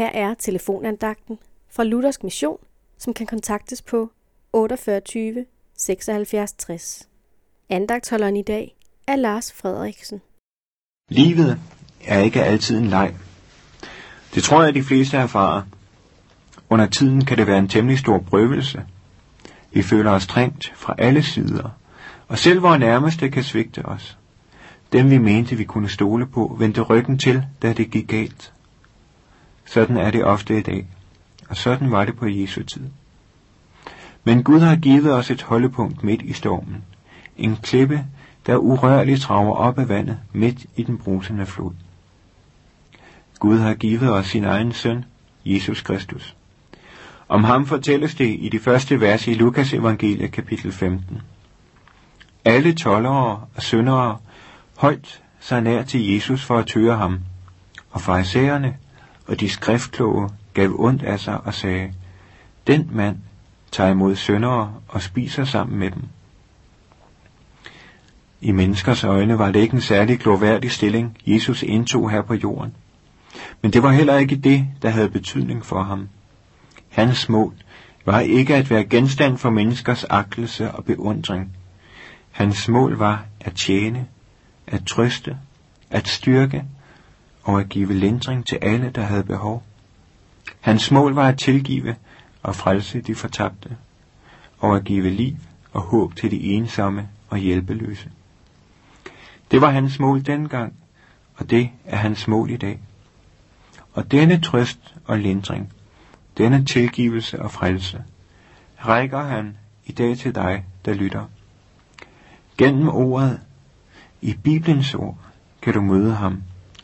Her er telefonandagten fra Luthersk Mission, som kan kontaktes på 48 76 60. Andagtholderen i dag er Lars Frederiksen. Livet er ikke altid en leg. Det tror jeg, de fleste erfarer. Under tiden kan det være en temmelig stor prøvelse. Vi føler os trængt fra alle sider, og selv vores nærmeste kan svigte os. Dem vi mente, vi kunne stole på, vendte ryggen til, da det gik galt. Sådan er det ofte i dag, og sådan var det på Jesu tid. Men Gud har givet os et holdepunkt midt i stormen. En klippe, der urørligt traver op af vandet midt i den brusende flod. Gud har givet os sin egen søn, Jesus Kristus. Om ham fortælles det i de første vers i Lukas evangelie kapitel 15. Alle tollere og syndere holdt sig nær til Jesus for at tøre ham, og farisæerne og de skriftkloge gav ondt af sig og sagde, Den mand tager imod syndere og spiser sammen med dem. I menneskers øjne var det ikke en særlig gloværdig stilling, Jesus indtog her på jorden. Men det var heller ikke det, der havde betydning for ham. Hans mål var ikke at være genstand for menneskers agtelse og beundring. Hans mål var at tjene, at trøste, at styrke og at give lindring til alle, der havde behov. Hans mål var at tilgive og frelse de fortabte, og at give liv og håb til de ensomme og hjælpeløse. Det var hans mål dengang, og det er hans mål i dag. Og denne trøst og lindring, denne tilgivelse og frelse, rækker han i dag til dig, der lytter. Gennem ordet, i Bibelens ord, kan du møde ham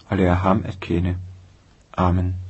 og lære ham at kende. Amen.